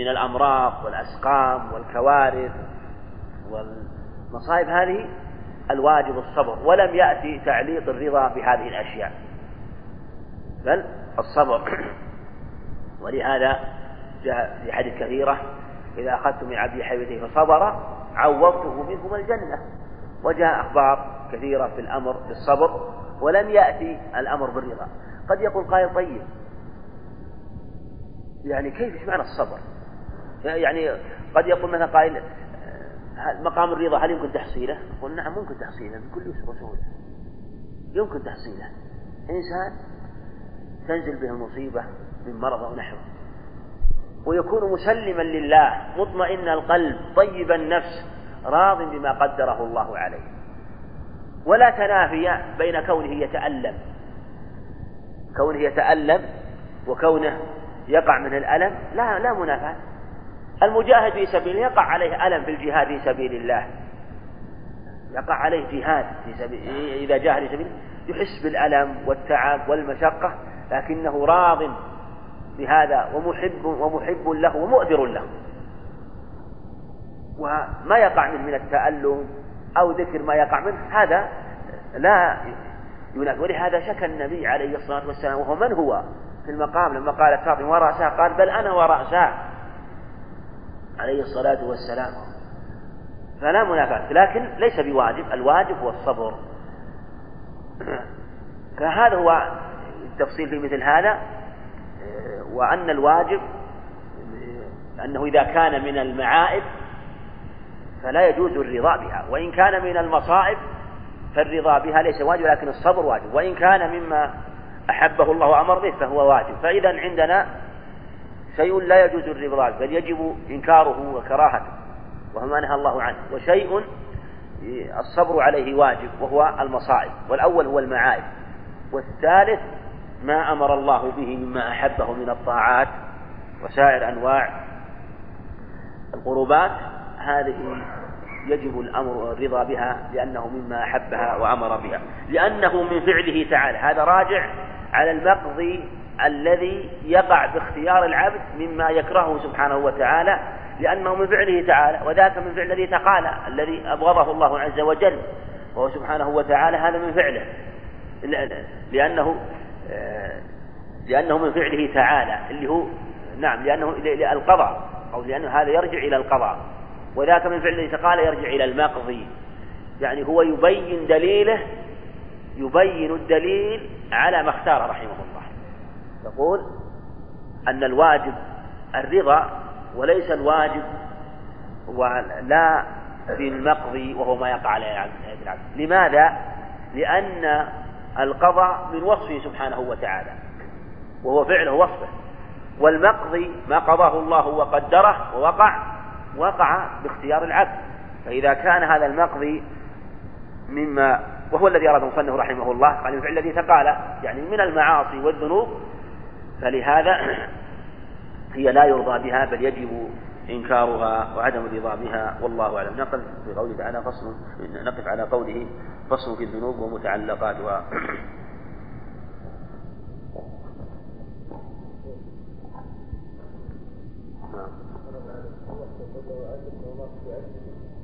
من الأمراض والأسقام والكوارث والمصائب هذه الواجب الصبر ولم يأتي تعليق الرضا بهذه الأشياء. بل الصبر. ولهذا جاء في حديث كثيرة إذا أخذت من عبدي حيوته فصبر عوضته منهما الجنة. وجاء أخبار كثيرة في الأمر بالصبر ولم يأتي الأمر بالرضا. قد يقول قائل طيب يعني كيف إيش معنى الصبر؟ يعني قد يقول مثلا قائل مقام الرضا هل يمكن تحصيله؟ قل نعم ممكن تحصيله بكل يسر وسهولة يمكن تحصيله. إنسان تنزل به المصيبة من مرض أو نحوه ويكون مسلما لله مطمئن القلب طيب النفس راض بما قدره الله عليه. ولا تنافي بين كونه يتألم. كونه يتألم وكونه يقع من الألم لا لا منافاة. المجاهد في سبيل الله يقع عليه ألم في الجهاد في سبيل الله. يقع عليه جهاد في سبيل إذا جاهد في سبيل يحس بالألم والتعب والمشقة لكنه راض بهذا ومحب ومحب له ومؤثر له. وما يقع منه من التألم أو ذكر ما يقع منه هذا لا ينافي ولهذا شكى النبي عليه الصلاة والسلام وهو من هو؟ في المقام لما قالت فاطمة ورأسها قال بل أنا ورأسها عليه الصلاة والسلام. فلا منافاة. لكن ليس بواجب. الواجب هو الصبر. فهذا هو التفصيل في مثل هذا. وأن الواجب أنه إذا كان من المعائب فلا يجوز الرضا بها. وإن كان من المصائب فالرضا بها ليس واجب لكن الصبر واجب. وإن كان مما أحبه الله وأمر به فهو واجب. فإذا عندنا شيء لا يجوز الرضا بل يجب إنكاره وكراهته وهو ما نهى الله عنه. وشيء الصبر عليه واجب وهو المصائب. والأول هو المعايب. والثالث ما أمر الله به مما أحبه من الطاعات وسائر أنواع القربات هذه يجب الأمر الرضا بها لأنه مما أحبها وأمر بها. لأنه من فعله تعالى. هذا راجع على المقضي الذي يقع باختيار العبد مما يكرهه سبحانه وتعالى لأنه من فعله تعالى وذاك من فعل الذي تقالى الذي أبغضه الله عز وجل وهو سبحانه وتعالى هذا من فعله. لأنه لأنه من فعله تعالى اللي هو نعم لأنه القضاء أو لأنه هذا يرجع إلى القضاء. وذاك من فعل الذي تقال يرجع إلى المقضي. يعني هو يبين دليله يبين الدليل على ما اختار رحمه الله. يقول أن الواجب الرضا وليس الواجب ولا في المقضي وهو ما يقع على العبد لماذا؟ لأن القضاء من وصفه سبحانه وتعالى وهو فعله وصفه. والمقضي ما قضاه الله وقدره ووقع وقع باختيار العبد. فإذا كان هذا المقضي مما وهو الذي أراد مصنف رحمه الله قال الفعل الذي تقال يعني من المعاصي والذنوب فلهذا هي لا يرضى بها بل يجب إنكارها وعدم الرضا بها والله أعلم نقل في قوله تعالى فصل نقف على قوله فصل في الذنوب ومتعلقاتها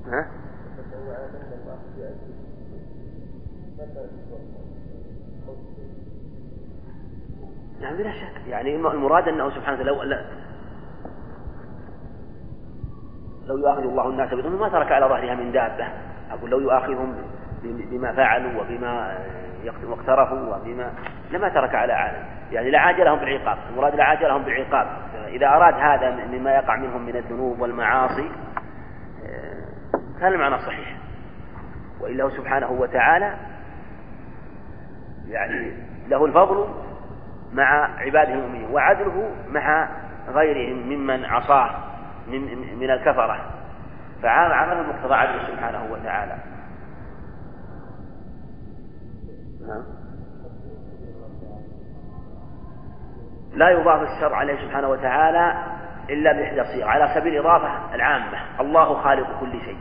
ها؟ يعني بلا شك. يعني المراد أنه سبحانه لو لو يؤاخذ الله الناس بظلم ما ترك على ظهرها من دابة. أقول لو يؤاخذهم بما فعلوا وبما واقترفوا وبما لما ترك على عالم يعني لعاجلهم بالعقاب المراد لعاجلهم بالعقاب. إذا أراد هذا مما يقع منهم من الذنوب والمعاصي كان المعنى صحيح. وإلا سبحانه وتعالى يعني له الفضل مع عباده المؤمنين وعدله مع غيرهم ممن عصاه من من الكفرة. فعمل مقتضى عدله سبحانه وتعالى. نعم. لا يضاف الشر عليه سبحانه وتعالى إلا بإحدى الصيغ على سبيل الإضافة العامة. الله خالق كل شيء.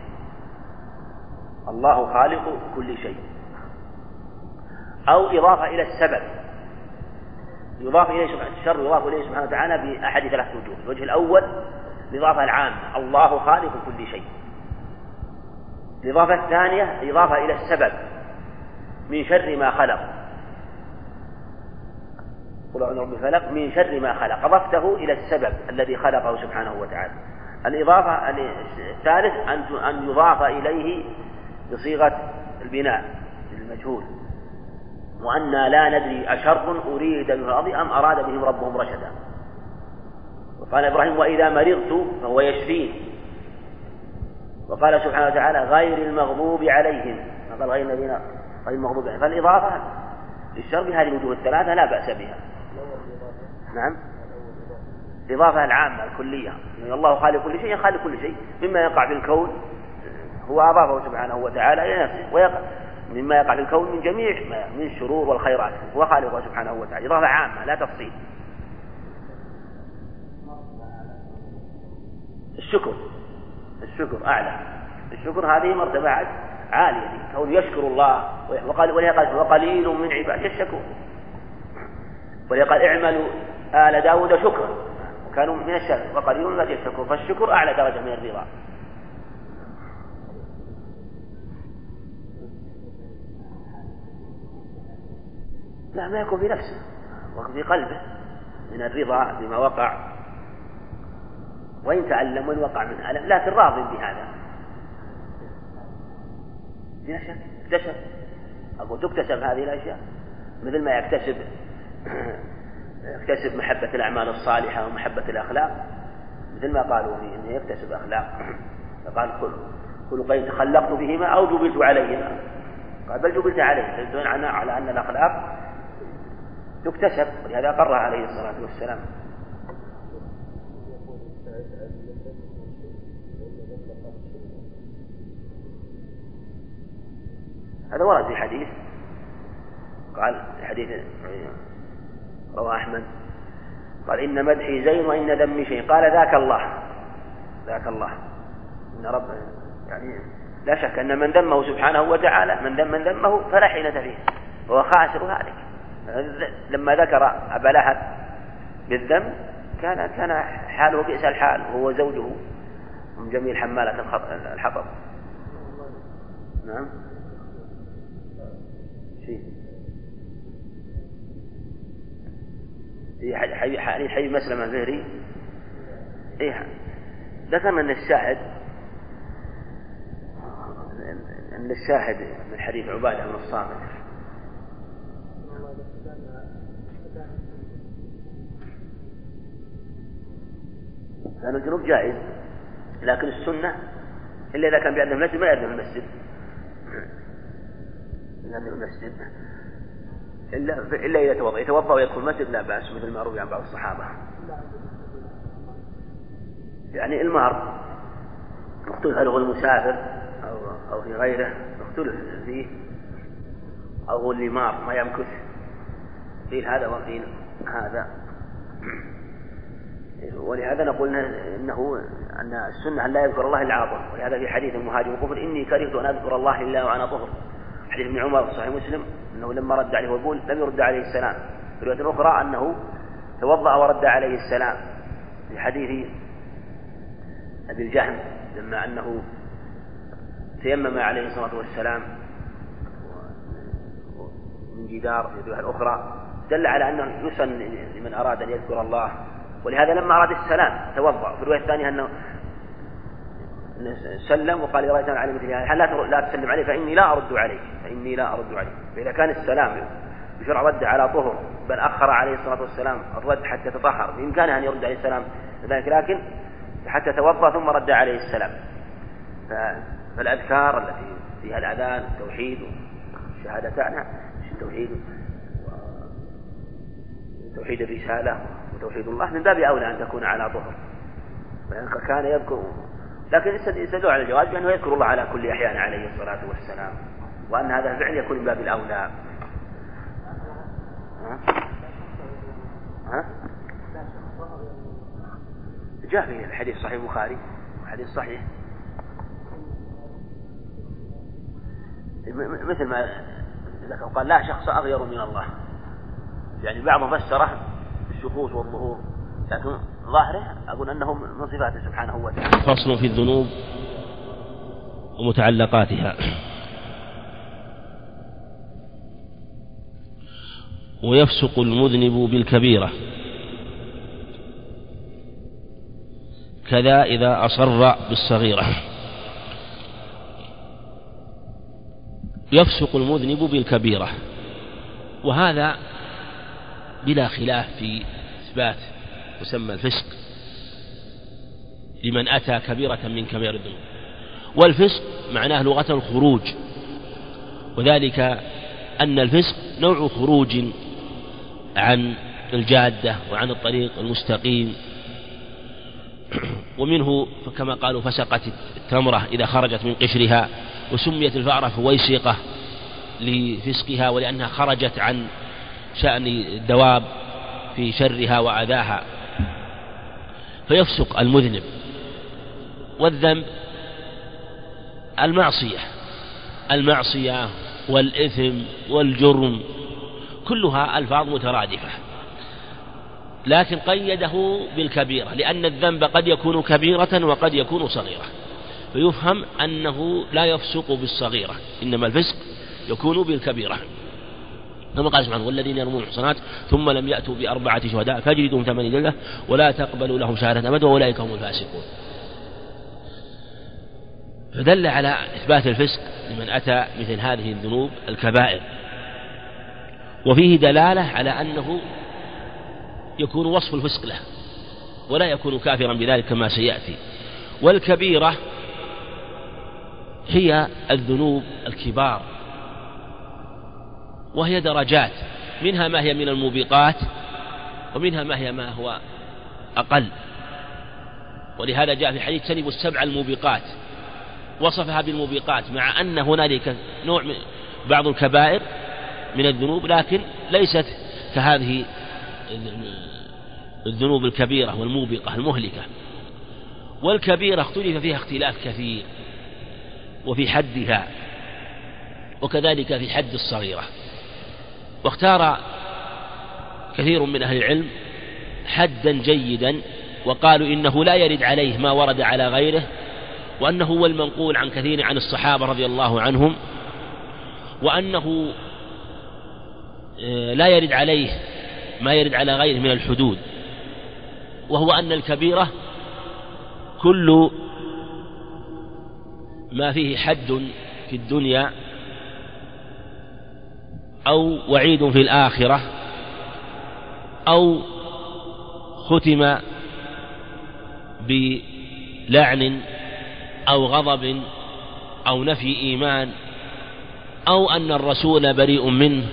الله خالق كل شيء. أو إضافة إلى السبب. يضاف إليه الشر يضاف إليه سبحانه وتعالى بأحد ثلاثة وجوه. الوجه الأول الإضافة العامة. الله خالق كل شيء. الإضافة الثانية إضافة إلى السبب. من شر ما خلق. قل أعوذ برب الفلق. من شر ما خلق. أضفته إلى السبب الذي خلقه سبحانه وتعالى. الإضافة الثالث أن أن يضاف إليه بصيغة البناء المجهول. وأنا لا ندري أشر أريد من الأرض أم أراد بهم ربهم رشدا. وقال إبراهيم وإذا مرضت فهو يشفين. وقال سبحانه وتعالى غير المغضوب عليهم. قال غير الذين غير المغضوب عليهم. فالإضافة للشر بهذه الوجوه الثلاثة لا بأس بها. نعم. الإضافة العامة الكلية. يعني الله خالق كل شيء خالق كل شيء. مما يقع في الكون هو أضافه سبحانه وتعالى إلى نفسه. ويقع مما يقع في الكون من جميع من الشرور والخيرات. هو خالقه سبحانه وتعالى. إضافة عامة لا تفصيل. الشكر. الشكر أعلى. الشكر هذه مرتبة عالية. كون يشكر الله وقال ولهذا وقليل من عبادي الشكور قال اعملوا آل داود شكرا. وكانوا من الشكر وقليل من الشكر فالشكر أعلى درجة من الرضا. لا ما يكون في نفسه. وفي قلبه من الرضا بما وقع. وإن تعلم وإن وقع من ألم. لكن راض بهذا. بلا شك؟ اكتسب أقول تكتسب هذه الأشياء. مثل ما يكتسب يكتسب محبة الأعمال الصالحة ومحبة الأخلاق. مثل ما قالوا فيه أنه يكتسب أخلاق. فقال كل كل قيد تخلقت بهما أو جبلت عليهما. قال بل جبلت عليه يدل على أن الأخلاق تكتسب ولهذا قرر عليه الصلاة والسلام. هذا ورد في حديث قال في حديث رواه أحمد قال إن مدحي زين وإن ذمي شيء. قال ذاك الله ذاك الله. إن رب يعني لا شك أن من ذمه سبحانه وتعالى من ذم من ذمه فلا حيلة فيه وهو خاسر هالك لما ذكر أبا لهب بالذم كان كان حاله بئس الحال وهو زوجه من جميل حمالة الحطب. نعم. في حي حي حي مسلمة الزهري. إيه ذكرنا أن الشاهد أن الشاهد من حديث عبادة بن الصامت. لأن الجنوب جائز لكن السنة إلا إذا كان بأذن المسجد ما يأذن المسجد. يأذن المسجد إلا إلا إذا توضأ يتوضأ ويدخل المسجد لا بأس مثل ما روي عن بعض الصحابة. يعني المهر مختلف هل هو المسافر أو أو في غيره مختلف فيه أو هو اللي مار ما يمكث قيل هذا وقيل هذا. ولهذا نقول انه أن السنة أن لا يذكر الله إلا على طهر ولهذا في حديث المهاجر الكفر إني كرهت أن أذكر الله إلا وأنا طهر. حديث ابن عمر في صحيح مسلم أنه لما رد عليه ويقول لم يرد عليه السلام. في رواية أخرى أنه توضأ ورد عليه السلام. في حديث أبي الجهم لما أنه تيمم عليه الصلاة والسلام من جدار في الاخرى دل على أنه يسن لمن أراد أن يذكر الله ولهذا لما أراد السلام توضأ. في الرواية الثانية أنه سلم وقال إذا رأيت على مثل هذا. لا تسلم عليه؟ فإني لا أرد عليك فإني لا أرد عليك فإذا كان السلام بشرع رد على طهر بل أخر عليه الصلاة والسلام الرد حتى تطهر. بإمكانه أن يرد عليه السلام ذلك لكن حتى توضأ ثم رد عليه السلام. فالأذكار التي فيها الأذان والتوحيد والشهادتان التوحيد توحيد الرسالة وتوحيد الله من باب أولى أن تكون على طهر كان يذكر لكن يستدل على الجواز بأنه يذكر الله على كل أحيان عليه الصلاة والسلام وأن هذا الفعل يكون من باب الأولى ها؟ ها؟ جاء في الحديث صحيح البخاري حديث صحيح مثل ما قال لا شخص أغير من الله يعني بعضهم فسره بالشخوص والظهور. لكن ظاهره أقول أنه من صفاته سبحانه وتعالى. فصل في الذنوب ومتعلقاتها. ويفسق المذنب بالكبيرة. كذا إذا أصر بالصغيرة. يفسق المذنب بالكبيرة. وهذا بلا خلاف في إثبات مسمى الفسق لمن أتى كبيرة من كبائر الذنوب. والفسق معناه لغة الخروج. وذلك أن الفسق نوع خروج عن الجادة وعن الطريق المستقيم. ومنه كما قالوا فسقت التمرة إذا خرجت من قشرها وسميت الفأرة فويسقة لفسقها ولأنها خرجت عن شأن الدواب في شرها وأذاها. فيفسق المذنب والذنب المعصية المعصية والإثم والجرم كلها ألفاظ مترادفة. لكن قيده بالكبيرة لأن الذنب قد يكون كبيرة وقد يكون صغيرة. فيفهم أنه لا يفسق بالصغيرة إنما الفسق يكون بالكبيرة. كما قال سبحانه والذين يرمون المحصنات ثم لم يأتوا بأربعة شهداء فاجلدهم ثمانية جلدة ولا تقبلوا لهم شهادة أبدا وأولئك هم الفاسقون. فدل على إثبات الفسق لمن أتى مثل هذه الذنوب الكبائر. وفيه دلالة على أنه يكون وصف الفسق له ولا يكون كافرا بذلك كما سيأتي. والكبيرة هي الذنوب الكبار. وهي درجات منها ما هي من الموبقات ومنها ما هي ما هو أقل. ولهذا جاء في حديث تنبوا السبع الموبقات وصفها بالموبقات مع أن هنالك نوع من بعض الكبائر من الذنوب لكن ليست كهذه الذنوب الكبيرة والموبقة المهلكة. والكبيرة اختلف فيها اختلاف كثير وفي حدها وكذلك في حد الصغيرة. واختار كثير من أهل العلم حدا جيدا وقالوا إنه لا يرد عليه ما ورد على غيره وأنه هو المنقول عن كثير عن الصحابة رضي الله عنهم وأنه آه، لا يرد عليه ما يرد على غيره من الحدود وهو أن الكبيرة كل ما فيه حد في الدنيا أو وعيد في الآخرة أو ختم بلعن أو غضب أو نفي إيمان أو أن الرسول بريء منه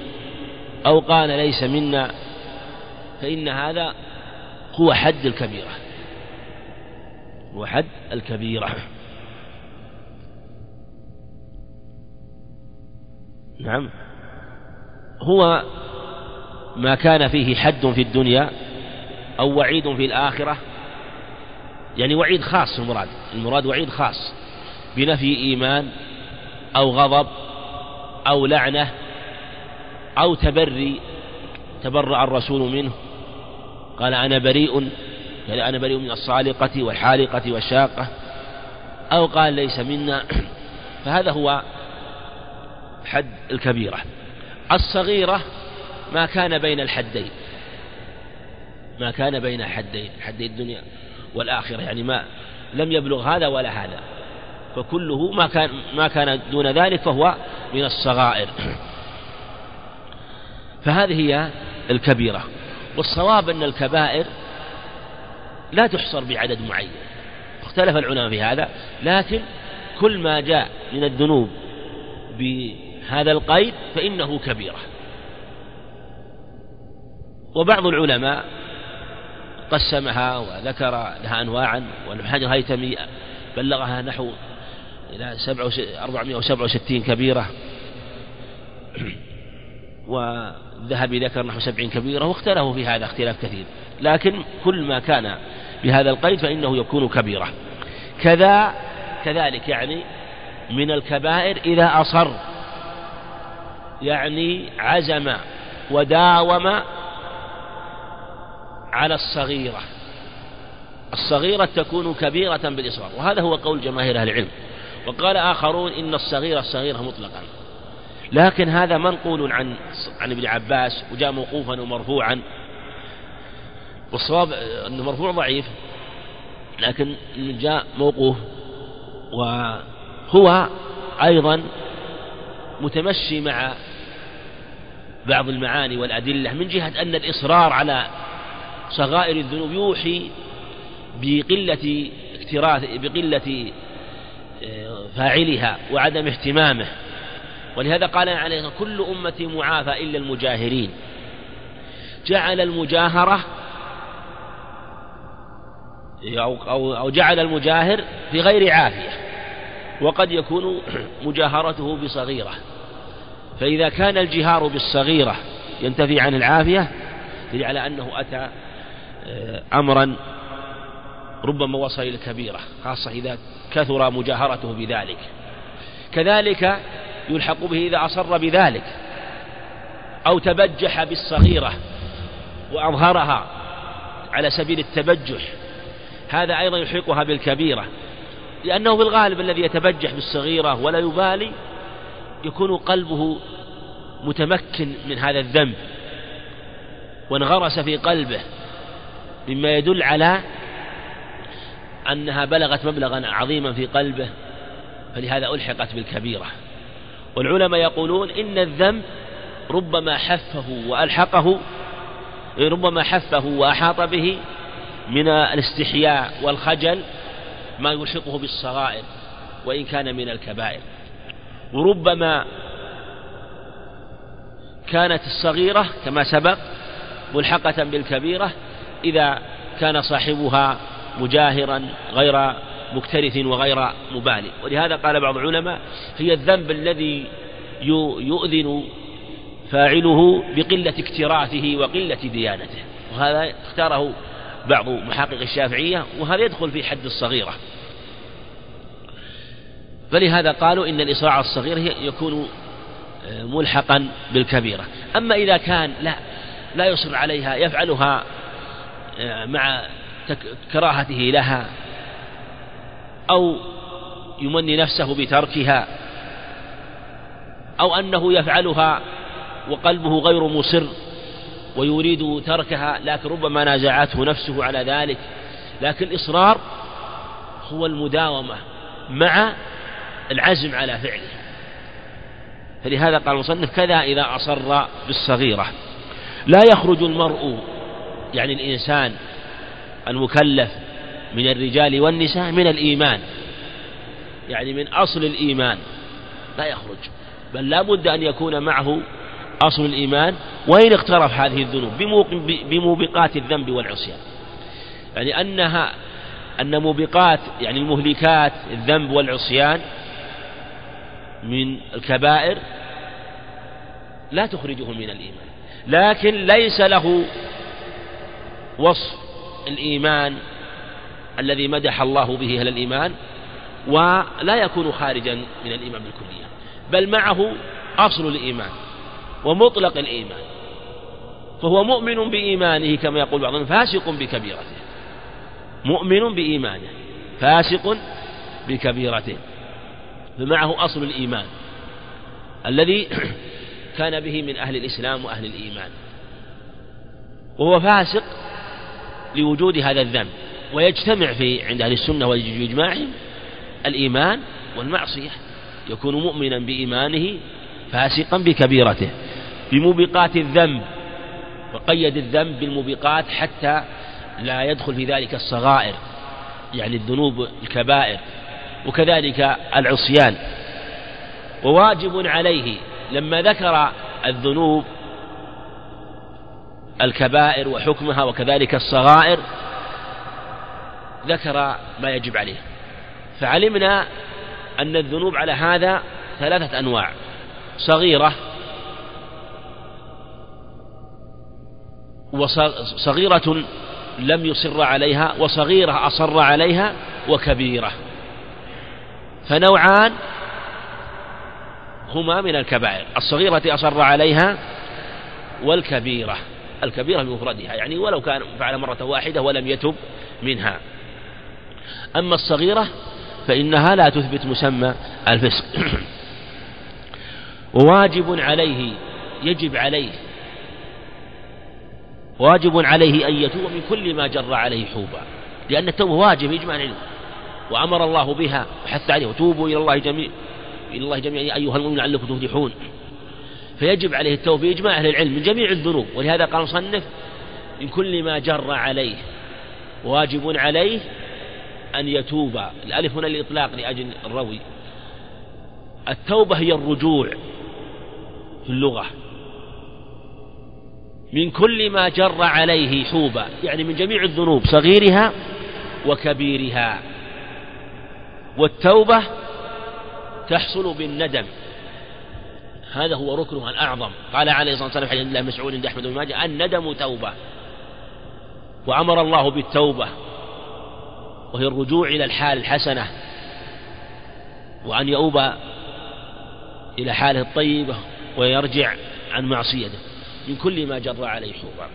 أو قال ليس منا فإن هذا هو حد الكبيرة هو حد الكبيرة نعم هو ما كان فيه حد في الدنيا أو وعيد في الآخرة. يعني وعيد خاص المراد المراد وعيد خاص. بنفي إيمان أو غضب أو لعنة أو تبري تبرأ الرسول منه. قال أنا بريء قال أنا بريء من الصالقة والحالقة والشاقة. أو قال ليس منا. فهذا هو حد الكبيرة. الصغيرة ما كان بين الحدين. ما كان بين حدين حدي الدنيا والآخرة يعني ما لم يبلغ هذا ولا هذا. فكله ما كان ما كان دون ذلك فهو من الصغائر. فهذه هي الكبيرة. والصواب أن الكبائر لا تحصر بعدد معين. اختلف العلماء في هذا لكن كل ما جاء من الذنوب بهذا القيد فإنه كبيرة. وبعض العلماء قسمها وذكر لها أنواعا وابن حجر بلغها نحو إلى 467 كبيرة. والذهبي ذكر نحو سبعين كبيرة واختلفوا في هذا اختلاف كثير. لكن كل ما كان بهذا القيد فإنه يكون كبيرة كذا كذلك يعني من الكبائر إذا أصر يعني عزم وداوم على الصغيرة. الصغيرة تكون كبيرة بالإصرار وهذا هو قول جماهير أهل العلم. وقال آخرون إن الصغيرة الصغيرة مطلقا. لكن هذا منقول عن عن ابن عباس وجاء موقوفا ومرفوعا. والصواب أنه مرفوع ضعيف لكن جاء موقوف. وهو أيضا متمشي مع بعض المعاني والأدلة من جهة أن الإصرار على صغائر الذنوب يوحي بقلة اكتراث بقلة آه، فاعلها وعدم اهتمامه. ولهذا قال عليه كل أمتي معافى إلا المجاهرين. جعل المجاهرة أو, أو, أو جعل المجاهر في غير عافية. وقد يكون مجاهرته بصغيرة. فإذا كان الجهار بالصغيرة ينتفي عن العافية دليل على أنه أتى آه، أمرا ربما وصل إلى الكبيرة خاصة إذا كثر مجاهرته بذلك. كذلك يلحق به إذا أصر بذلك أو تبجح بالصغيرة وأظهرها على سبيل التبجح. هذا أيضا يلحقها بالكبيرة لأنه في الغالب الذي يتبجح بالصغيرة ولا يبالي يكون قلبه متمكن من هذا الذنب وانغرس في قلبه مما يدل على أنها بلغت مبلغا عظيما في قلبه فلهذا ألحقت بالكبيرة. والعلماء يقولون إن الذنب ربما حفه وألحقه ربما حفه وأحاط به من الاستحياء والخجل ما يلحقه بالصغائر وإن كان من الكبائر. وربما كانت الصغيرة كما سبق ملحقة بالكبيرة إذا كان صاحبها مجاهرا غير مكترث وغير مبالي. ولهذا قال بعض العلماء هي الذنب الذي يؤذن فاعله بقلة اكتراثه وقلة ديانته. وهذا اختاره بعض محقق الشافعية وهذا يدخل في حد الصغيرة. فلهذا قالوا إن الإصراع الصغير يكون آه، ملحقا بالكبيرة. أما إذا كان لا لا يصر عليها يفعلها آه، مع كراهته لها أو يمني نفسه بتركها أو أنه يفعلها وقلبه غير مصر ويريد تركها لكن ربما نازعته نفسه على ذلك. لكن الإصرار هو المداومة مع العزم على فعله. فلهذا قال المصنف كذا إذا أصر بالصغيرة. لا يخرج المرء يعني الإنسان المكلف من الرجال والنساء من الإيمان. يعني من أصل الإيمان. لا يخرج. بل لا بد أن يكون معه أصل الإيمان وإن اقترف هذه الذنوب بموبقات الذنب والعصيان. يعني أنها أن موبقات يعني المهلكات الذنب والعصيان من الكبائر لا تخرجه من الإيمان. لكن ليس له وصف الإيمان الذي مدح الله به أهل الإيمان ولا يكون خارجا من الإيمان بالكلية بل معه أصل الإيمان ومطلق الإيمان فهو مؤمن بإيمانه كما يقول بعضهم فاسق بكبيرته مؤمن بإيمانه فاسق بكبيرته. فمعه أصل الإيمان الذي كان به من أهل الإسلام وأهل الإيمان. وهو فاسق لوجود هذا الذنب ويجتمع في عند أهل السنة وإجماعهم الإيمان والمعصية. يكون مؤمنا بإيمانه فاسقا بكبيرته بموبقات الذنب وقيد الذنب بالموبقات حتى لا يدخل في ذلك الصغائر يعني الذنوب الكبائر. وكذلك العصيان. وواجب عليه لما ذكر الذنوب الكبائر وحكمها وكذلك الصغائر ذكر ما يجب عليه. فعلمنا أن الذنوب على هذا ثلاثة أنواع. صغيرة وصغيرة لم يصر عليها وصغيرة أصر عليها وكبيرة. فنوعان هما من الكبائر الصغيرة أصر عليها والكبيرة الكبيرة بمفردها يعني ولو كان فعل مرة واحدة ولم يتب منها. أما الصغيرة فإنها لا تثبت مسمى الفسق. وواجب عليه يجب عليه واجب عليه أن يتوب من كل ما جر عليه حوبا لأن التوبة واجب يجمع العلم. وأمر الله بها وحث عليه. وتوبوا إلى الله جميع إلى الله جميعا. أيها المؤمنون لعلكم تفلحون. فيجب عليه التوبة بإجماع أهل العلم من جميع الذنوب. ولهذا قال مصنف من كل ما جر عليه واجب عليه أن يتوب. الألف هنا الإطلاق لأجل الروي. التوبة هي الرجوع في اللغة. من كل ما جر عليه حوبا. يعني من جميع الذنوب صغيرها وكبيرها. والتوبة تحصل بالندم. هذا هو ركنها الأعظم. قال عليه الصلاة والسلام حديث الله مسعود عند أحمد بن ماجه الندم توبة. وأمر الله بالتوبة. وهي الرجوع إلى الحال الحسنة. وأن يؤوب إلى حاله الطيبة ويرجع عن معصيته. من كل ما جر عليه حوبا.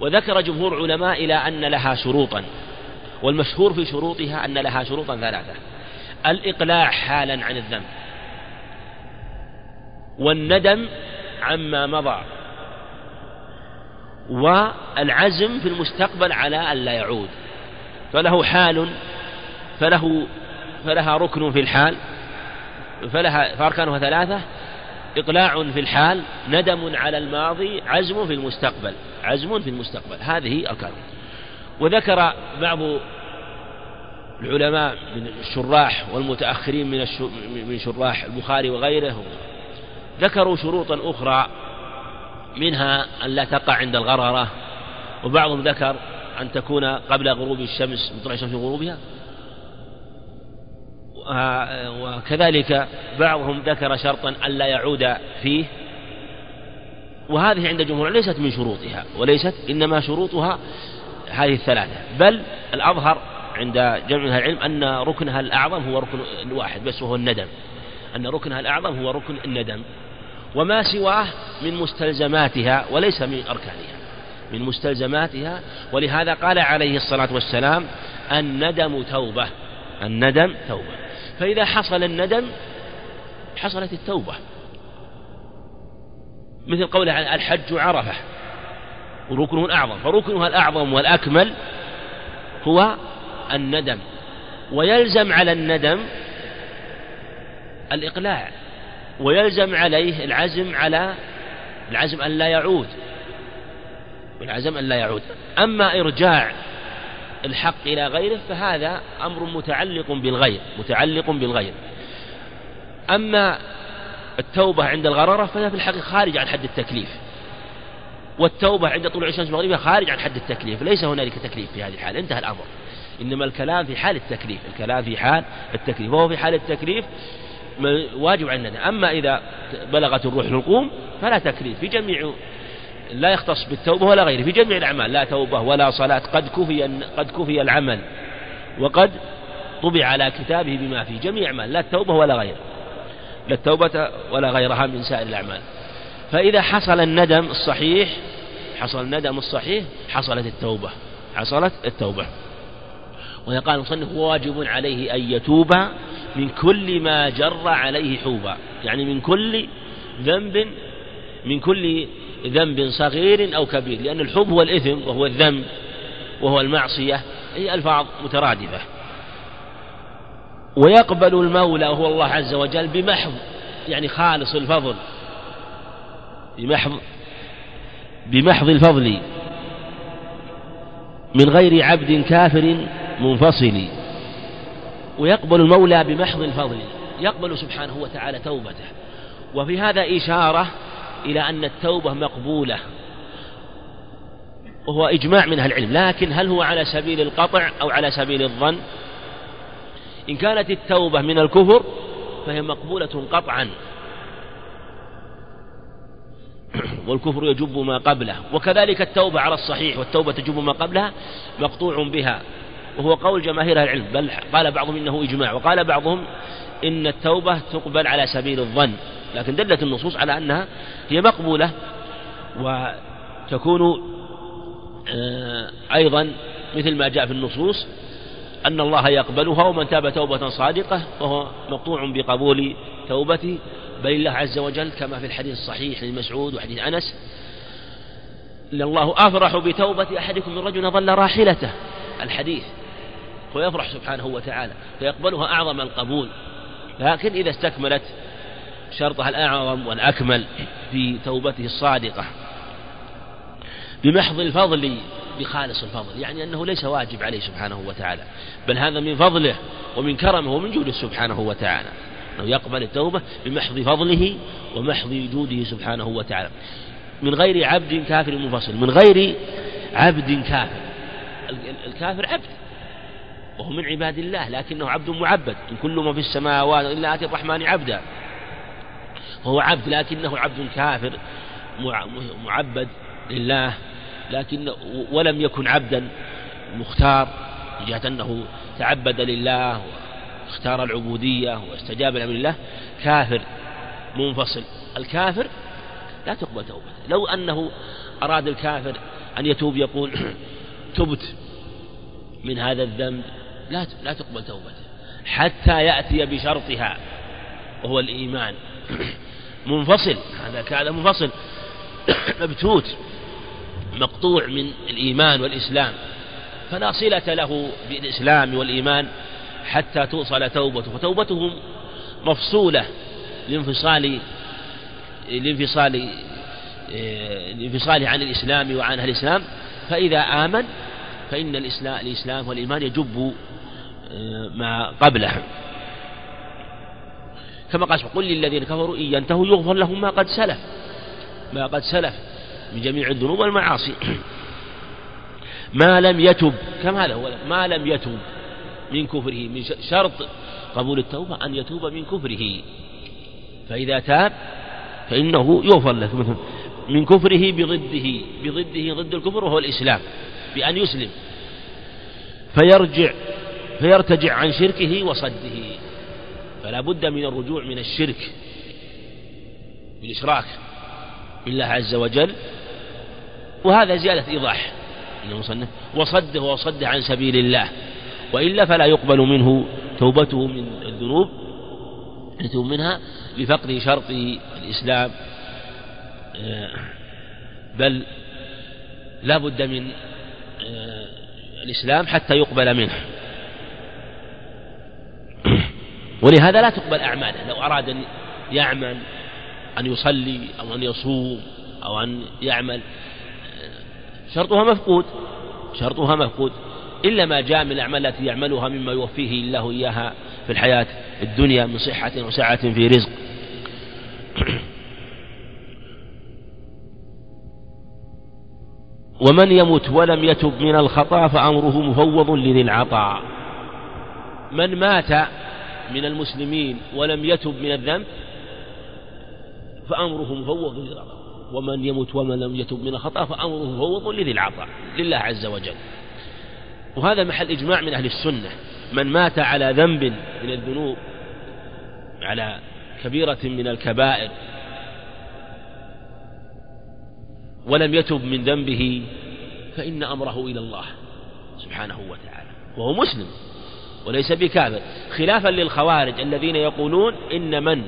وذكر جمهور علماء إلى أن لها شروطا. والمشهور في شروطها أن لها شروطا ثلاثة. الإقلاع حالا عن الذنب. والندم عما مضى. والعزم في المستقبل على أن لا يعود. فله حال فله فلها ركن في الحال فلها فأركانها ثلاثة. إقلاع في الحال ندم على الماضي عزم في المستقبل. عزم في المستقبل. هذه أركان وذكر بعض العلماء من الشراح والمتأخرين من من شراح البخاري وغيره ذكروا شروطا أخرى منها أن لا تقع عند الغررة وبعضهم ذكر أن تكون قبل غروب الشمس من طلوع الشمس غروبها وكذلك بعضهم ذكر شرطا ألا يعود فيه. وهذه عند الجمهور ليست من شروطها وليست إنما شروطها هذه الثلاثة. بل الأظهر عند جمع العلم أن ركنها الأعظم هو ركن الواحد بس وهو الندم. أن ركنها الأعظم هو ركن الندم. وما سواه من مستلزماتها وليس من أركانها. من مستلزماتها ولهذا قال عليه الصلاة والسلام الندم توبة. الندم توبة. فإذا حصل الندم حصلت التوبة. مثل قوله الحج عرفة. وركنه الأعظم. فركنها الأعظم والأكمل هو الندم. ويلزم على الندم الإقلاع. ويلزم عليه العزم على العزم أن لا يعود. والعزم أن لا يعود. أما إرجاع الحق إلى غيره فهذا أمر متعلق بالغير متعلق بالغير أما التوبة عند الغررة فهي في الحقيقة خارج عن حد التكليف. والتوبة عند طلوع الشمس المغربية خارج عن حد التكليف ليس هنالك تكليف في هذه الحال انتهى الأمر. إنما الكلام في حال التكليف الكلام في حال التكليف وهو في حال التكليف واجب علينا. أما إذا بلغت الروح الحلقوم فلا تكليف في جميع لا يختص بالتوبة ولا غيره في جميع الأعمال لا توبة ولا صلاة قد كفي قد كفي العمل وقد طبع على كتابه بما فيه جميع الأعمال لا التوبة ولا غيره لا التوبة ولا غيرها من سائر الأعمال. فإذا حصل الندم الصحيح حصل الندم الصحيح حصلت التوبة حصلت التوبة. ويقال المصنف واجب عليه أن يتوب من كل ما جر عليه حوبا. يعني من كل ذنب من كل ذنب صغير أو كبير. لأن الحب هو الإثم وهو الذنب وهو المعصية هي ألفاظ مترادفة. ويقبل المولى وهو الله عز وجل بمحض يعني خالص الفضل. بمحض بمحض الفضل من غير عبد كافر منفصل ويقبل المولى بمحض الفضل يقبل سبحانه وتعالى توبته. وفي هذا إشارة إلى أن التوبة مقبولة وهو إجماع من أهل العلم. لكن هل هو على سبيل القطع أو على سبيل الظن؟ إن كانت التوبة من الكفر فهي مقبولة قطعا. والكفر يجب ما قبله. وكذلك التوبة على الصحيح والتوبة تجب ما قبلها مقطوع بها. وهو قول جماهير العلم بل قال بعضهم إنه إجماع وقال بعضهم إن التوبة تقبل على سبيل الظن. لكن دلت النصوص على أنها هي مقبولة وتكون آه، أيضا مثل ما جاء في النصوص أن الله يقبلها ومن تاب توبة صادقة فهو مقطوع بقبول توبته بل الله عز وجل كما في الحديث الصحيح لمسعود وحديث أنس الله أفرح بتوبة أحدكم من رجل ظل راحلته. الحديث ويفرح سبحانه وتعالى فيقبلها أعظم القبول. لكن إذا استكملت شرطها الأعظم والأكمل في توبته الصادقة. بمحض الفضل بخالص الفضل يعني أنه ليس واجب عليه سبحانه وتعالى بل هذا من فضله ومن كرمه ومن جوده سبحانه وتعالى. أنه يقبل التوبة بمحض فضله ومحض جوده سبحانه وتعالى. من غير عبد كافر منفصل. من غير عبد كافر. الكافر عبد. وهو من عباد الله لكنه عبد معبد. إن كل ما في السماوات إلا آتي الرحمن عبدا. وهو عبد لكنه عبد كافر معبد لله لكن ولم يكن عبدا مختار. من جهة أنه تعبد لله واختار العبودية واستجاب لأمر الله كافر منفصل. الكافر لا تقبل توبته. لو أنه أراد الكافر أن يتوب يقول تبت من هذا الذنب لا لا تقبل توبته. حتى يأتي بشرطها وهو الإيمان. منفصل هذا هذا منفصل. مبتوت مقطوع من الإيمان والإسلام. فلا صلة له بالإسلام والإيمان. حتى توصل توبته فتوبته مفصولة لانفصال لانفصال لانفصاله عن الإسلام وعن أهل الإسلام. فإذا آمن فإن الإسلام, الإسلام والإيمان يجب آه، ما قبله. كما قال قل للذين كفروا إن ينتهوا يغفر لهم ما قد سلف ما قد سلف من جميع الذنوب والمعاصي. ما لم يتب كما هذا هو؟ ما لم يتب. من كفره من شرط قبول التوبة أن يتوب من كفره. فإذا تاب فإنه يغفر له. من كفره بضده بضده ضد الكفر وهو الإسلام بأن يسلم. فيرجع فيرتجع عن شركه وصده. فلا بد من الرجوع من الشرك بالإشراك بالله عز وجل. وهذا زيادة إيضاح. المصنف وصده وصده عن سبيل الله. وإلا فلا يقبل منه توبته من الذنوب يتوب منها لفقد شرط الإسلام. آه، بل لا بد من آه، الإسلام حتى يقبل منه. ولهذا لا تقبل أعماله. لو أراد أن يعمل أن يصلي أو أن يصوم أو أن يعمل شرطها مفقود. شرطها مفقود. إلا ما جاء من الأعمال التي يعملها مما يوفيه الله إياها في الحياة الدنيا من صحة وسعة في رزق. ومن يمت ولم يتب من الخطأ فأمره مفوض لذي العطاء. من مات من المسلمين ولم يتب من الذنب فأمره مفوض لذي العطاء. ومن يمت ومن لم يتب من الخطأ فأمره مفوض لذي العطاء. لله عز وجل. وهذا محل إجماع من أهل السنة. من مات على ذنب من الذنوب على كبيرة من الكبائر ولم يتب من ذنبه فإن أمره إلى الله سبحانه وتعالى. وهو مسلم وليس بكافر. خلافا للخوارج الذين يقولون إن من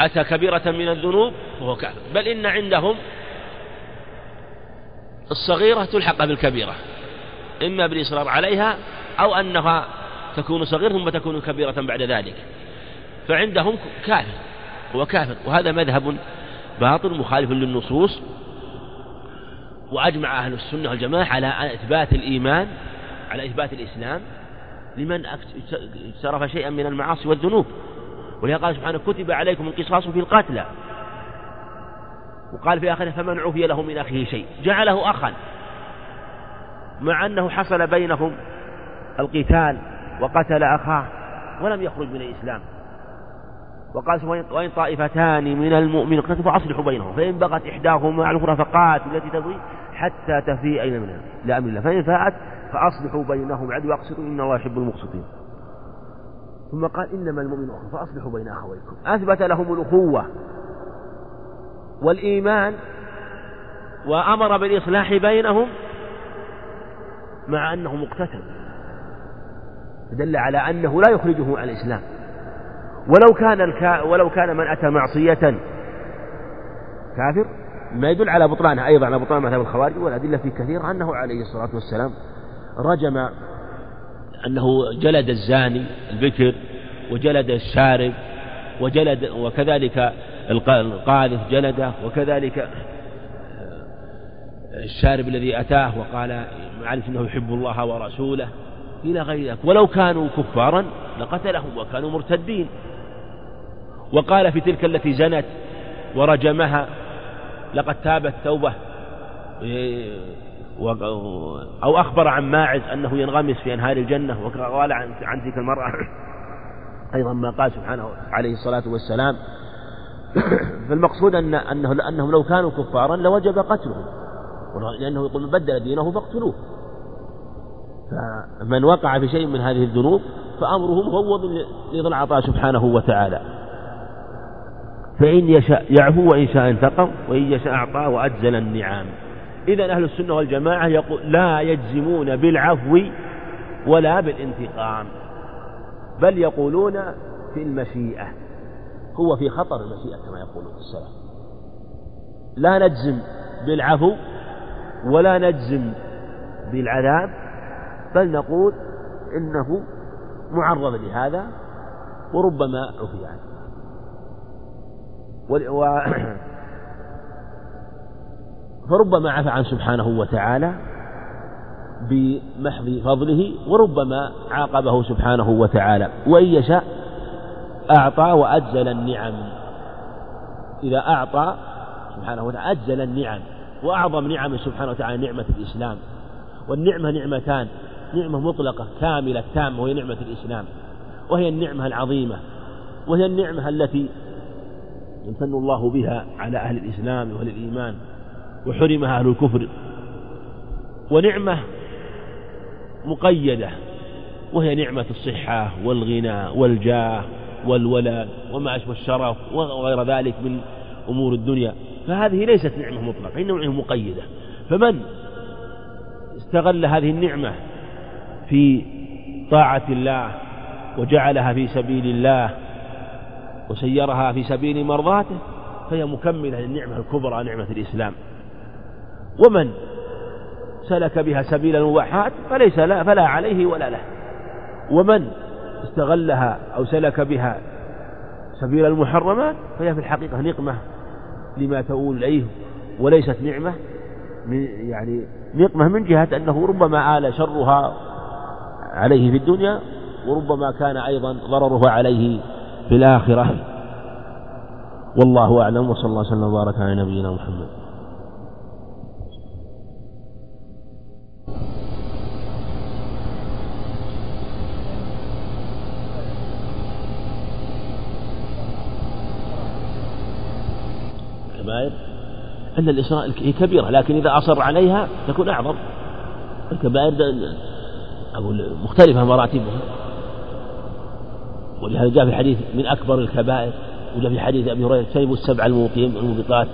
أتى كبيرة من الذنوب فهو كافر. بل إن عندهم الصغيرة تلحق بالكبيرة. إما بالإصرار عليها أو أنها تكون صغيرة ثم تكون كبيرة بعد ذلك. فعندهم كافر هو كافر. وهذا مذهب باطل مخالف للنصوص. وأجمع أهل السنة والجماعة على إثبات الإيمان على إثبات الإسلام. لمن اقترف شيئا من المعاصي والذنوب. ولهذا قال سبحانه كتب عليكم القصاص في القتلى. وقال في آخره فمن عفي له من أخيه شيء. جعله أخا. مع أنه حصل بينهم القتال وقتل أخاه ولم يخرج من الإسلام. وقال وإن طائفتان من المؤمنين اقتتلوا فأصلحوا بينهم فإن بغت إحداهما على الأخرى فقاتل التي تبغي حتى تفيء أين منها لأمر الله. فإن فاءت فأصلحوا بينهم عدوا واقسطوا إن الله يحب المقسطين. ثم قال إنما المؤمن أخوة فأصلحوا بين أخويكم. أثبت لهم الأخوة والإيمان وأمر بالإصلاح بينهم مع أنهم اقتتلوا دل على أنه لا يخرجه عن الإسلام. ولو كان الكا ولو كان من أتى معصية. كافر؟ ما يدل على بطلانها. أيضا على بطلان مذهب الخوارج والأدلة في كثير أنه عليه الصلاة والسلام رجم أنه جلد الزاني البكر وجلد الشارب وجلد وكذلك القاذف جلده وكذلك الشارب الذي أتاه وقال عرف أنه يحب الله ورسوله إلى غير ذلك. ولو كانوا كفارا لقتلهم وكانوا مرتدين. وقال في تلك التي زنت ورجمها لقد تابت توبة أو أخبر عن ماعز أنه ينغمس في أنهار الجنة وقال عن, تلك المرأة. أيضا ما قال سبحانه عليه الصلاة والسلام. فالمقصود أن أنه لأنهم لو كانوا كفارا لوجب قتلهم. لأنه يقول من بدل دينه فاقتلوه. فمن وقع في شيء من هذه الذنوب فأمره مفوض لذي العطاء سبحانه وتعالى. فإن يشاء يعفو وإن شاء انتقم وإن يشاء أعطى وأجزل النعام. إذا أهل السنة والجماعة يقول لا يجزمون بالعفو ولا بالانتقام بل يقولون في المشيئة. هو في خطر المشيئة كما يقولون السلف. لا نجزم بالعفو ولا نجزم بالعذاب بل نقول إنه معرض لهذا وربما عفي عنه. و... فربما عفى عن سبحانه وتعالى بمحض فضله وربما عاقبه سبحانه وتعالى. وإن يشاء أعطى وأجزل النعم. إذا أعطى سبحانه وتعالى أجزل النعم. وأعظم نعم سبحانه وتعالى نعمة الإسلام. والنعمة نعمتان. نعمة مطلقة كاملة تامة وهي نعمة الإسلام. وهي النعمة العظيمة. وهي النعمة التي يمتن الله بها على أهل الإسلام وأهل الإيمان. وحرمها أهل الكفر. ونعمة مقيدة. وهي نعمة الصحة والغنى والجاه والولد وما أشبه الشرف وغير ذلك من أمور الدنيا. فهذه ليست نعمة مطلقة إنما نعمة مقيدة. فمن استغل هذه النعمة في طاعة الله وجعلها في سبيل الله وسيرها في سبيل مرضاته فهي مكملة للنعمة الكبرى نعمة الإسلام. ومن سلك بها سبيل المباحات فليس لا فلا عليه ولا له. ومن استغلها أو سلك بها سبيل المحرمات فهي في الحقيقة نقمة لما تؤول إليه وليست نعمة من يعني نقمة من جهة أنه ربما آل شرها عليه في الدنيا وربما كان أيضا ضررها عليه في الآخرة. والله أعلم وصلى الله وسلم وبارك على نبينا محمد. الكبائر أن الإسراء هي كبيرة لكن إذا أصر عليها تكون أعظم. الكبائر أقول مختلفة مراتبها. ولهذا جاء في الحديث من أكبر الكبائر وجاء في حديث أبي هريرة اجتنبوا السبع الموبقات.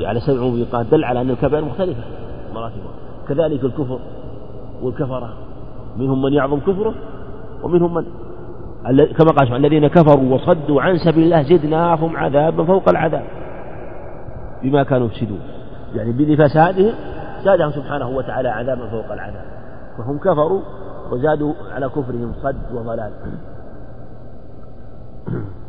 على سبع موبقات. دل على أن الكبائر مختلفة مراتبها. كذلك الكفر والكفرة. منهم من يعظم كفره ومنهم من كما قال الذين كفروا وصدوا عن سبيل الله زدناهم عذابا فوق العذاب. بما كانوا يفسدون. يعني بفسادهم زادهم سبحانه وتعالى عذابا فوق العذاب. فهم كفروا وزادوا على كفرهم صد وضلال.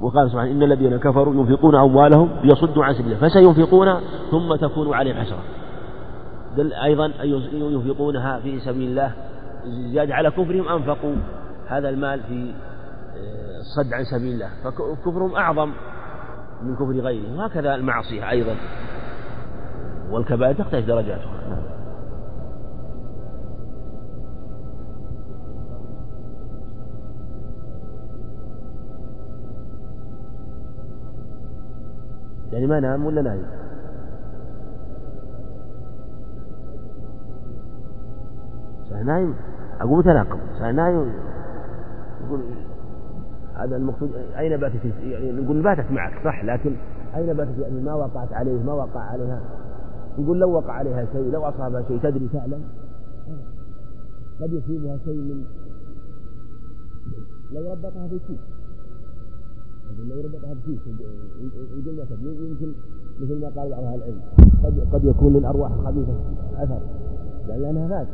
وقال سبحانه إن الذين كفروا ينفقون أموالهم ليصدوا عن سبيل الله فسينفقون ثم تكون عليهم حسرة. أيضا ينفقونها في سبيل الله. زيادة على كفرهم أنفقوا هذا المال في آه، الصد عن سبيل الله. فكفرهم أعظم. من كفر غيره. وهكذا المعصية أيضا. والكبائر تختلف درجاتها. يعني ما نام ولا نايم؟ نايم؟ أقول متناقض نايم؟ يقول هذا المقصود أين باتت يعني نقول باتت معك صح لكن أين باتت؟ يعني ما وقعت عليه ما وقع عليها. نقول لو وقع عليها شيء لو أصابها شيء تدري تعلم قد يصيبها شيء من لو ربطها في شيء لو ربطها في شيء يمكن مثل ما قال بعض أهل العلم قد قد يكون للأرواح الخبيثة أثر لانها مات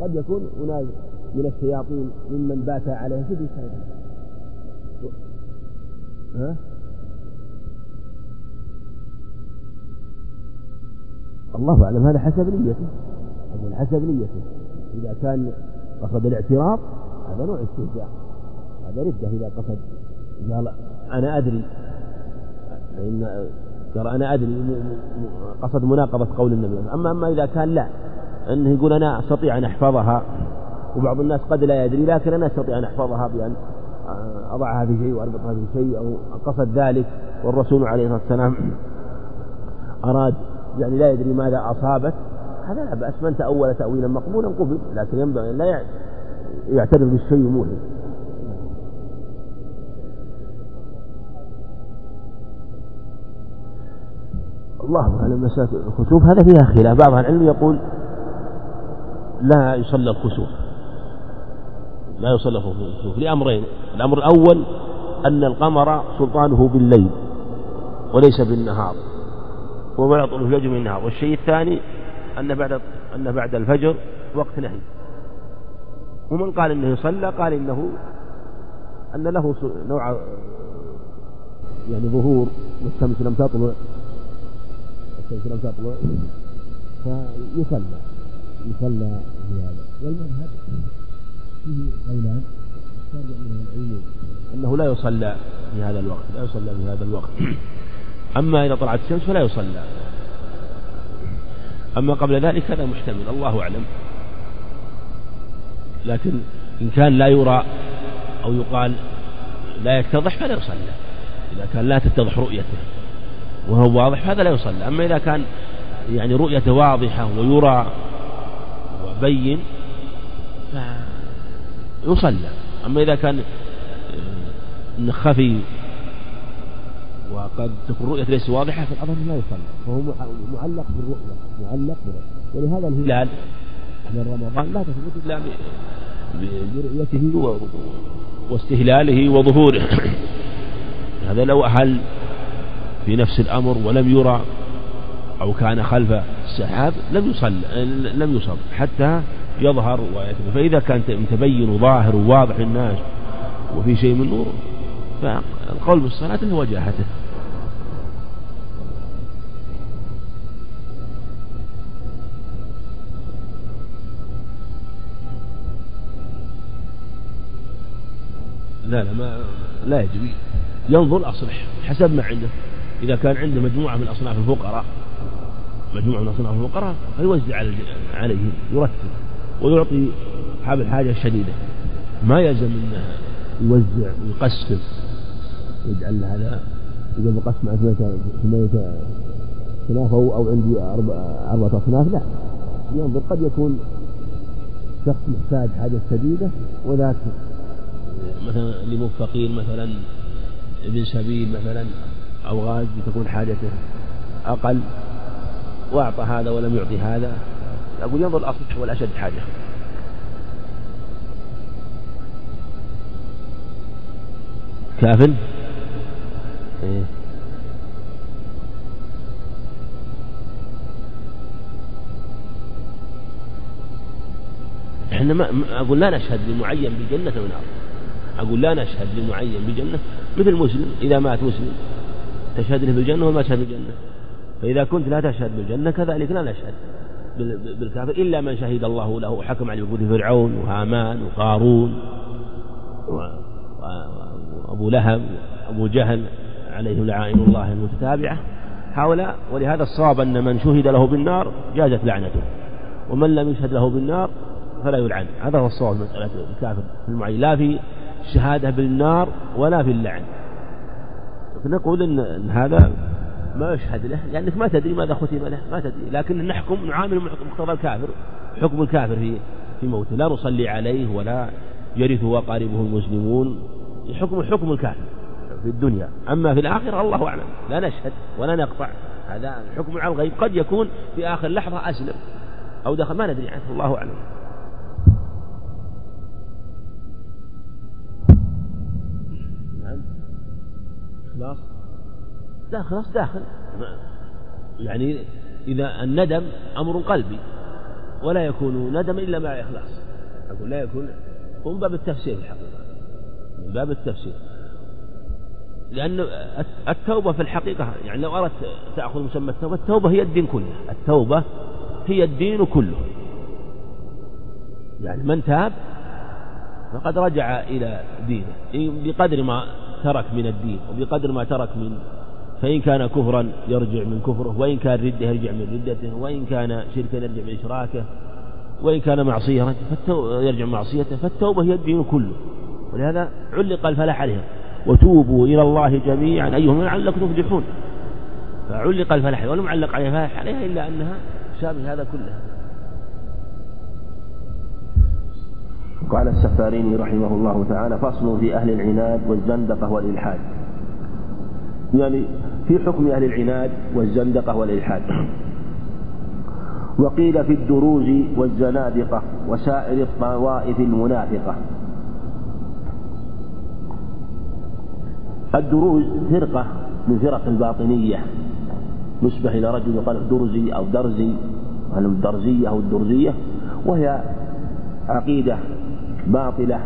قد يكون اناس من الشياطين ممن بات عليه في الله أعلم هذا حسب نيته. أقول حسب نيته. إذا كان قصد الاعتراض هذا نوع استهزاء. هذا ردة إذا قصد. قال أنا أدري. فإن قال أنا أدري قصد مناقضة قول النبي. أما أما إذا كان لا أنه يقول أنا أستطيع أن أحفظها. وبعض الناس قد لا يدري لكن أنا أستطيع أن أحفظها بأن أضعها في شيء وأربطها في شيء أو قصد ذلك والرسول عليه الصلاة والسلام أراد يعني لا يدري ماذا أصابت هذا لا بأس من تأول تأويلا مقبولا قبل لكن ينبغي أن لا يعترف بالشيء موهم الله أعلم مسألة الخسوف. هذا فيها خلاف. بعض العلم يقول لا يصلى الخسوف. لا يصلى الخسوف لأمرين. الأمر الأول أن القمر سلطانه بالليل وليس بالنهار وما يطول الفجر من النهار. والشيء الثاني أن بعد أن بعد الفجر وقت نهي. ومن قال إنه يصلى قال إنه أن له نوع يعني ظهور والشمس لم تطلع. الشمس لم تطلع. فيصلى يصلى في هذا والمذهب فيه قولان. من العلم أنه لا يصلى في هذا الوقت لا يصلى في هذا الوقت. أما إذا طلعت الشمس فلا يصلى. أما قبل ذلك هذا محتمل الله أعلم. لكن إن كان لا يرى أو يقال لا يتضح فلا يصلى. إذا كان لا تتضح رؤيته وهو واضح فهذا لا يصلى. أما إذا كان يعني رؤيته واضحة ويرى وبين فيصلى. أما إذا كان خفي وقد تكون الرؤية ليست واضحة فالأمر لا يصلى فهو معلق بالرؤية معلق بالرؤية ولهذا الهلال من رمضان لا تثبت إلا برؤيته واستهلاله وظهوره. هذا لو أهل في نفس الأمر ولم يرى أو كان خلف السحاب لم يصل لم يصب حتى يظهر ويثبت فإذا كان متبين وظاهر وواضح للناس وفي شيء من نور فالقول بالصلاة هو وجاهته لا لا ما لا يجب ينظر أصلح حسب ما عنده. إذا كان عنده مجموعة من أصناف الفقراء مجموعة من أصناف الفقراء فيوزع عليهم يرتب. ويعطي أصحاب الحاجة الشديدة. ما يلزم أنه يوزع ويقسم يجعل هذا إذا بقسم على ثمانية أصناف أو عندي أربعة أصناف لا. ينظر قد يكون شخص محتاج حاجة شديدة وذاك مثلا مو فقير مثلا ابن سبيل مثلا أو غاز تكون حاجته أقل وأعطى هذا ولم يعطي هذا. أقول ينظر الأصلح والأشد حاجة. كافل إيه. إحنا ما أقول لا نشهد لمعين بجنة ونار أقول لا نشهد لمعين بجنة. مثل مسلم إذا مات مسلم تشهد له بالجنة وما تشهد بالجنة. فإذا كنت لا تشهد بالجنة كذلك لا نشهد. بالكافر إلا من شهد الله له وحكم عليه بوجود فرعون وهامان وقارون وأبو لهب وأبو جهل عليهم لعائن الله المتتابعة. هؤلاء ولهذا الصواب أن من شهد له بالنار جازت لعنته ومن لم يشهد له بالنار فلا يلعن. هذا هو الصواب مسألة الكافر في المعين. لا في الشهادة بالنار ولا في اللعن. فنقول إن هذا ما يشهد له لأنك ما تدري ماذا ختم له ما تدري. لكن نحكم نعامل مقتضى الكافر حكم الكافر في في موته. لا نصلي عليه ولا يرثه أقاربه المسلمون. حكم حكم الكافر في الدنيا. أما في الآخرة الله أعلم. لا نشهد ولا نقطع. هذا حكم على الغيب. قد يكون في آخر لحظة أسلم أو دخل ما ندري عنه. الله أعلم. نعم. خلاص لا خلاص داخل. يعني إذا الندم أمر قلبي ولا يكون ندم إلا مع إخلاص. أقول لا يكون هو من باب التفسير الحقيقة. من باب التفسير. لأن التوبة في الحقيقة يعني لو أردت تأخذ مسمى التوبة التوبة هي الدين كله. التوبة هي الدين كله. يعني من تاب فقد رجع إلى دينه بقدر ما ترك من الدين وبقدر ما ترك من فإن كان كفرا يرجع من كفره وإن كان ردة يرجع من ردته وإن كان شركا يرجع من إشراكه وإن كان معصية يرجع من معصيته فالتوبة هي الدين كله. ولهذا علق الفلاح عليها وتوبوا إلى الله جميعا أيهم لعلكم تفلحون. فعلق الفلاح ولم يعلق عليها فلاح عليها إلا أنها شامل هذا كله. قال السفاريني رحمه الله تعالى فصل في أهل العناد والزندقة والإلحاد. يعني في حكم أهل العناد والزندقة والإلحاد. وقيل في الدروز والزنادقة وسائر الطوائف المنافقة. الدروز فرقة من فرق الباطنية. نسبة إلى رجل يقال درزي أو درزي الدرزية أو الدرزية وهي عقيدة باطلة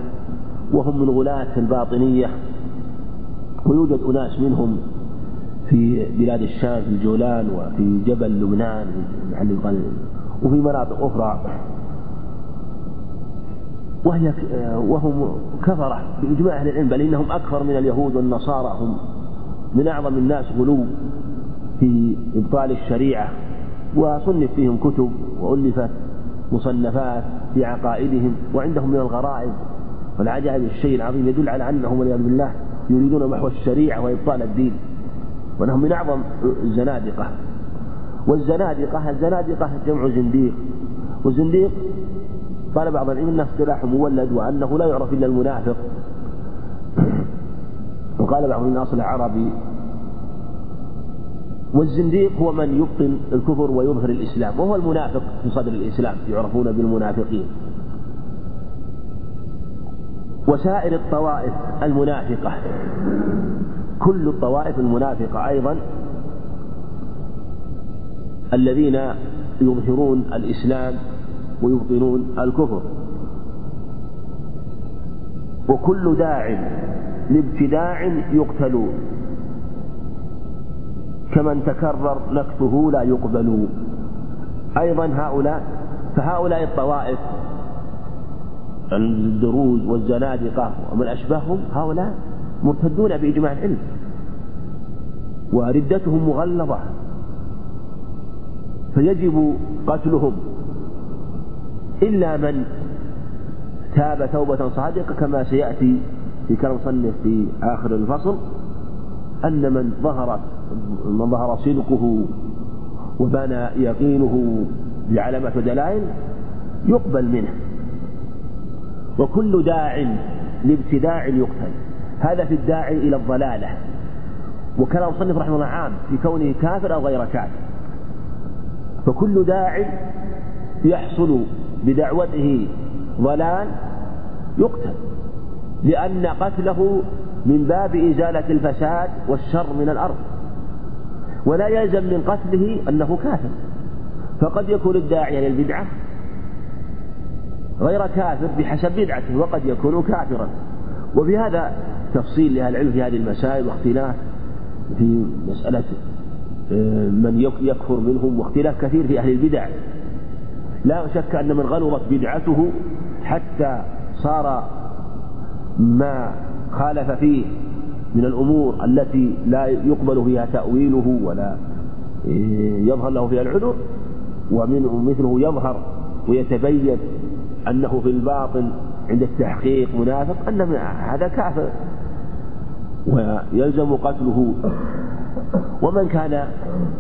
وهم من غلاة الباطنية ويوجد أناس منهم في بلاد الشام في الجولان وفي جبل لبنان وفي مناطق أخرى. وهي وهم كفرة بإجماع أهل العلم بل إنهم أكثر من اليهود والنصارى. هم من أعظم الناس غلو في إبطال الشريعة. وصنف فيهم كتب وألفت مصنفات في عقائدهم وعندهم من الغرائب. والعجائب الشيء العظيم يدل على أنهم والعياذ بالله يريدون محو الشريعة وإبطال الدين. وأنهم من أعظم الزنادقة. والزنادقة الزنادقة جمع زنديق. والزنديق قال بعض العلم انه اصطلاح مولد وأنه لا يعرف إلا المنافق. وقال بعضهم من أصل عربي. والزنديق هو من يبطن الكفر ويظهر الإسلام وهو المنافق في صدر الإسلام يعرفون بالمنافقين. وسائر الطوائف المنافقة. كل الطوائف المنافقة أيضا الذين يظهرون الإسلام ويبطنون الكفر. وكل داع لابتداع يقتل كمن تكرر نكثه لا يقبل أيضا هؤلاء فهؤلاء الطوائف الدروز والزنادقة ومن أشبههم هؤلاء. مرتدون بإجماع العلم. وردتهم مغلظة. فيجب قتلهم. إلا من تاب توبة صادقة كما سيأتي في كلام مصنف في آخر الفصل أن من ظهر من ظهر صدقه وبان يقينه بعلامات ودلائل يقبل منه. وكل داع لابتداع يقتل. هذا في الداعي إلى الضلالة. وكلام مصنف رحمه الله عام في كونه كافر أو غير كافر. فكل داع يحصل بدعوته ضلال يقتل لأن قتله من باب إزالة الفساد والشر من الأرض. ولا يلزم من قتله أنه كافر. فقد يكون الداعي للبدعة غير كافر بحسب بدعته وقد يكون كافرا. وفي هذا تفصيل لأهل العلم في هذه المسائل واختلاف في مسألة آه، من يكفر منهم واختلاف كثير في أهل البدع. لا شك أن من غلظت بدعته حتى صار ما خالف فيه من الأمور التي لا يقبل فيها تأويله ولا يظهر له فيها العذر ومن مثله يظهر ويتبين أنه في الباطن عند التحقيق منافق أن هذا كافر. ويلزم قتله. ومن كان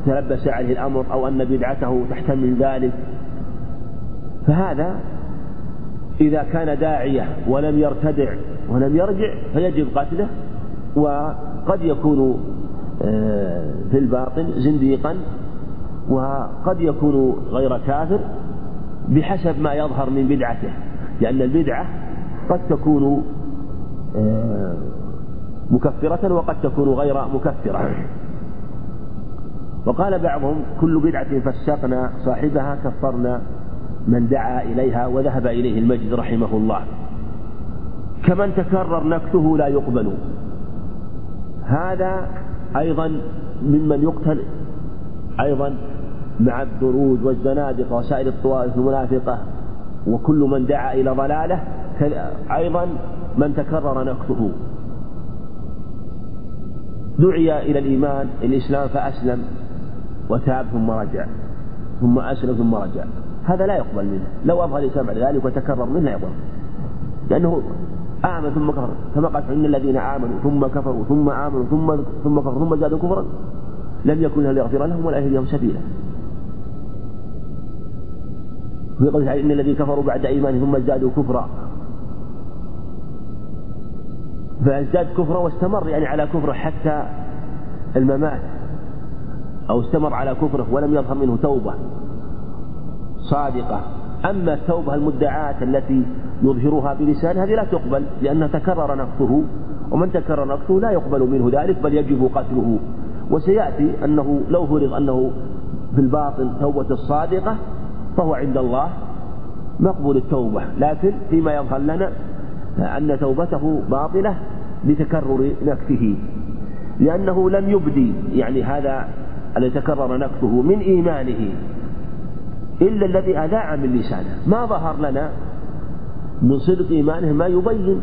تلبس عليه الأمر أو أن بدعته تحتمل ذلك فهذا إذا كان داعية ولم يرتدع ولم يرجع فيجب قتله وقد يكون آه، في الباطن زنديقا وقد يكون غير كافر بحسب ما يظهر من بدعته لأن البدعة قد تكون آه، مكفرة وقد تكون غير مكفرة. وقال بعضهم كل بدعة فسقنا صاحبها كفرنا من دعا إليها وذهب إليه المجد رحمه الله. كمن تكرر نكته لا يقبل. هذا أيضا ممن يقتل أيضا مع الدروز والزنادقة وسائر الطوائف المنافقة وكل من دعا إلى ضلالة أيضا من تكرر نكته. دعي إلى الإيمان الإسلام فأسلم وتاب ثم رجع ثم أسلم ثم رجع. هذا لا يقبل منه. لو أظهر الإسلام بعد ذلك وتكرر منه لا يقبل. لأنه آمن ثم كفر. كما قال إن الذين آمنوا ثم كفروا ثم آمنوا ثم ثم كفروا ثم زادوا كفرا لم يكن له ليغفر لهم ولا يهديهم سبيلا. في قوله إن الذين كفروا بعد إيمانهم ثم ازدادوا كفرا. فازداد كفرا واستمر يعني على كفره حتى الممات؟ أو استمر على كفره ولم يظهر منه توبة صادقة؟ أما التوبة المدعاة التي يظهرها بلسانه هذه لا تقبل لأنها تكرر نقصه ومن تكرر نقصه لا يقبل منه ذلك بل يجب قتله. وسيأتي أنه لو فرض أنه في الباطن توبة الصادقة فهو عند الله مقبول التوبة. لكن فيما يظهر لنا أن توبته باطلة لتكرر نكته لأنه لم يبدي يعني هذا الذي تكرر نكته من إيمانه إلا الذي أذاع من لسانه. ما ظهر لنا من صدق إيمانه ما يبين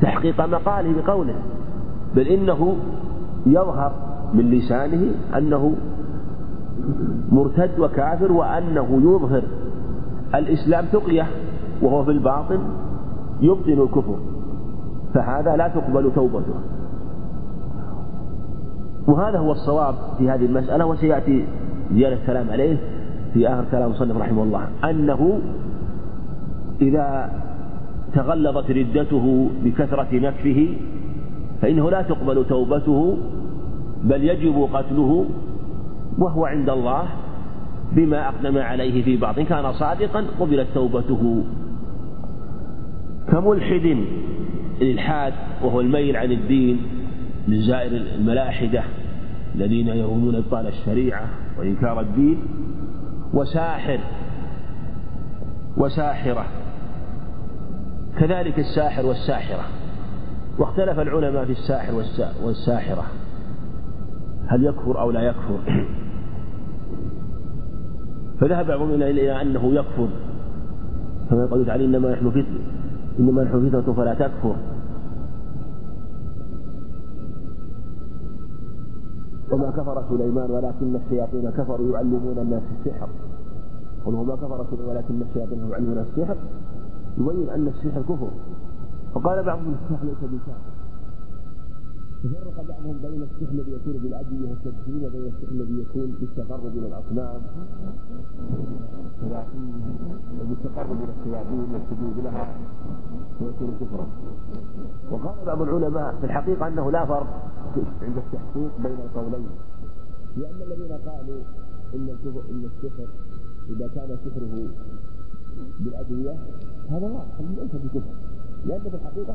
تحقيق مقاله بقوله بل إنه يظهر من لسانه أنه مرتد وكافر وأنه يظهر. الإسلام تقية وهو في الباطن يبطن الكفر. فهذا لا تقبل توبته. وهذا هو الصواب في هذه المسألة وسيأتي زيادة الكلام عليه في آخر كلام المصنف رحمه الله. أنه إذا تغلظت ردته بكثرة نكفه فإنه لا تقبل توبته بل يجب قتله وهو عند الله بما أقدم عليه في بعض. كان صادقا قبلت توبته. كملحد الإلحاد وهو الميل عن الدين لزائر الملاحدة الذين يرونون إبطال الشريعة وإنكار الدين وساحر وساحرة. كذلك الساحر والساحرة. واختلف العلماء في الساحر والساحرة. هل يكفر أو لا يكفر؟ فذهب بعضهم إلى أنه يكفر. كما يقول تعالى إنما نحن فتنة إنما نحن فتنة فلا تكفر. وما كفر سليمان ولكن الشياطين كفروا يعلمون الناس السحر. قل وما كفر سليمان ولكن الشياطين يعلمون السحر. يبين أن السحر كفر. وقال بعضهم السحر ليس بكافر تفرق بعضهم بين السحر الذي يكون بالأدوية والتدخين وبين السحر الذي يكون بالتقرب إلى الأصنام. وبالتقرب إلى الشياطين والسجود لها ويكون كفرا. وقال بعض العلماء في الحقيقة أنه لا فرق عند التحقيق بين القولين. لأن الذين قالوا إن الكفر إن السحر إذا كان سحره بالأدوية هذا واضح ليس بكفر. لأن في الحقيقة